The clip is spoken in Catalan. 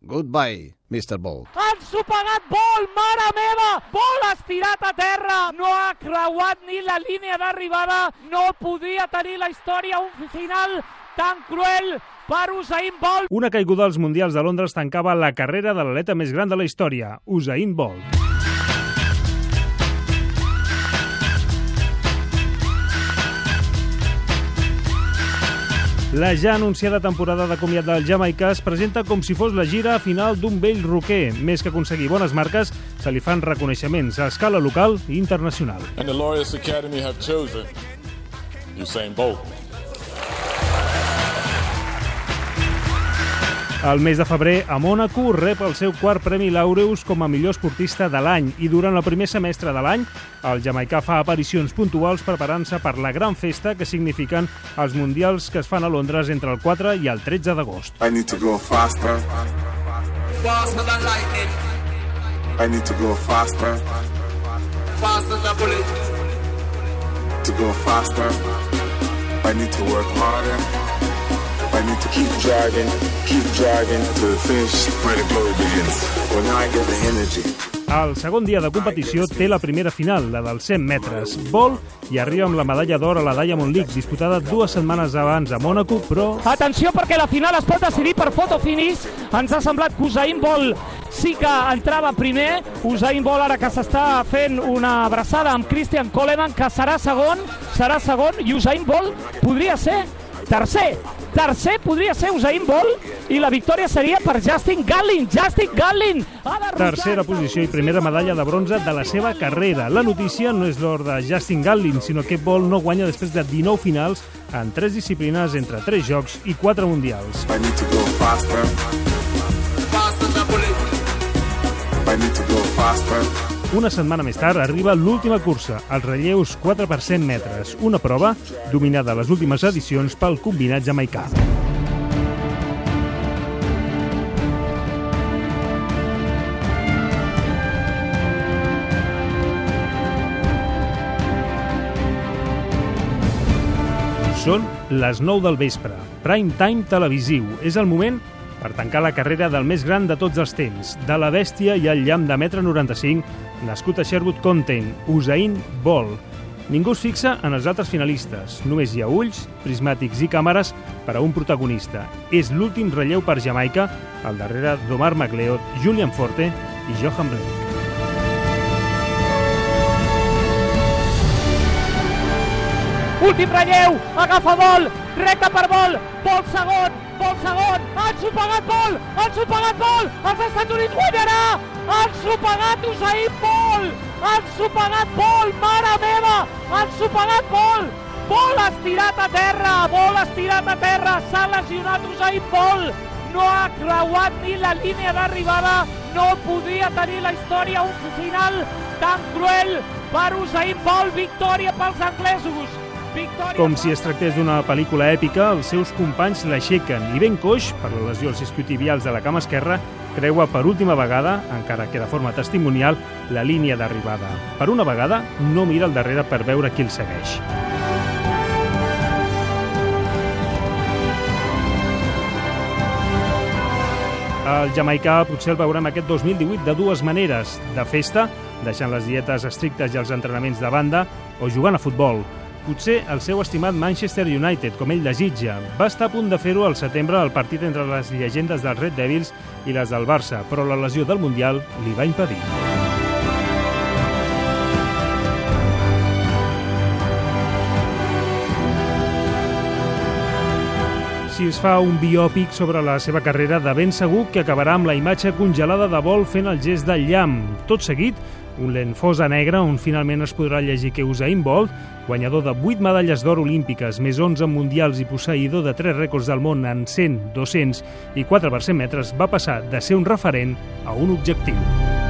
Goodbye, Mr. Bolt. Ha ensopegat Vol, mare meva! Vol estirat a terra! No ha creuat ni la línia d'arribada. No podia tenir la història un final tan cruel per Usain Bolt. Una caiguda als Mundials de Londres tancava la carrera de l'atleta més gran de la història, Usain Bolt. La ja anunciada temporada de comiat del Jamaica es presenta com si fos la gira final d'un vell roquer. Més que aconseguir bones marques, se li fan reconeixements a escala local i internacional. And the Laureus Academy have chosen Usain Bolt. El mes de febrer, a Mònaco, rep el seu quart Premi Laureus com a millor esportista de l'any i durant el primer semestre de l'any, el jamaicà fa aparicions puntuals preparant-se per la gran festa que signifiquen els Mundials que es fan a Londres entre el 4 i el 13 d'agost. I need to go faster. Faster than lightning, I need to go faster. faster than bullet. To go faster. I need to work harder. I need to keep driving, keep driving to the finish where the glory begins. When I get the energy. El segon dia de competició té la primera final, la dels 100 metres. Vol i arriba amb la medalla d'or a la Diamond League, disputada dues setmanes abans a Mònaco, però Atenció perquè la final es pot decidir per photo finish. Ens ha semblat que Usain Bolt sí que entrava primer. Usain Bolt ara que s'està fent una abraçada amb Christian Coleman, que serà segon, serà segon, i Usain Bolt podria ser tercer. Tercer podria ser Usain Bolt i la victòria seria per Justin Gatlin. Justin Gatlin ha de rotar. tercera posició i primera medalla de bronze de la seva carrera. La notícia no és l'or de Justin Gatlin, sinó que Bolt no guanya després de 19 finals en tres disciplines entre 3 jocs i 4 mundials. I need to go faster. Faster than bullet. I need to go faster. Una setmana més tard arriba l'última cursa, els relleus 4 per 100 metres, una prova dominada a les últimes edicions pel combinat jamaicà. Són les 9 del vespre, prime time televisiu. És el moment per tancar la carrera del més gran de tots els temps, de la bèstia i el llamp de metre 95, nascut a Sherwood Content, Usain Bolt. Ningú es fixa en els altres finalistes. Només hi ha ulls, prismàtics i càmeres per a un protagonista. És l'últim relleu per Jamaica, al darrere d'Omar McLeod, Julian Forte i Johan Blake. Últim relleu, agafa vol, recta per vol, vol segon, vol segon, ha ensopegat vol, ha ensopegat vol, els Estats Units guanyarà, ha ensopegat Usain Bolt, ha ensopegat vol, mare meva, ha ensopegat vol, vol estirat a terra, vol estirat a terra, s'ha lesionat Usain Bolt, no ha creuat ni la línia d'arribada, no podia tenir la història un final tan cruel per Usain Bolt, victòria pels anglesos, Com si es tractés d'una pel·lícula èpica, els seus companys l'aixequen i ben coix, per la lesió als isquiotibials de la cama esquerra, creua per última vegada, encara que de forma testimonial, la línia d'arribada. Per una vegada, no mira al darrere per veure qui el segueix. El jamaicà potser el veurem aquest 2018 de dues maneres, de festa, deixant les dietes estrictes i els entrenaments de banda, o jugant a futbol. Potser el seu estimat Manchester United, com ell desitja. Va estar a punt de fer-ho al setembre al partit entre les llegendes dels Red Devils i les del Barça, però la lesió del Mundial li va impedir. Si es fa un biòpic sobre la seva carrera, de ben segur que acabarà amb la imatge congelada de vol fent el gest del llamp. Tot seguit, un lent fosa negre on finalment es podrà llegir que Usain Bolt, guanyador de 8 medalles d'or olímpiques, més 11 mundials i posseïdor de 3 rècords del món en 100, 200 i 4 per 100 metres, va passar de ser un referent a un objectiu.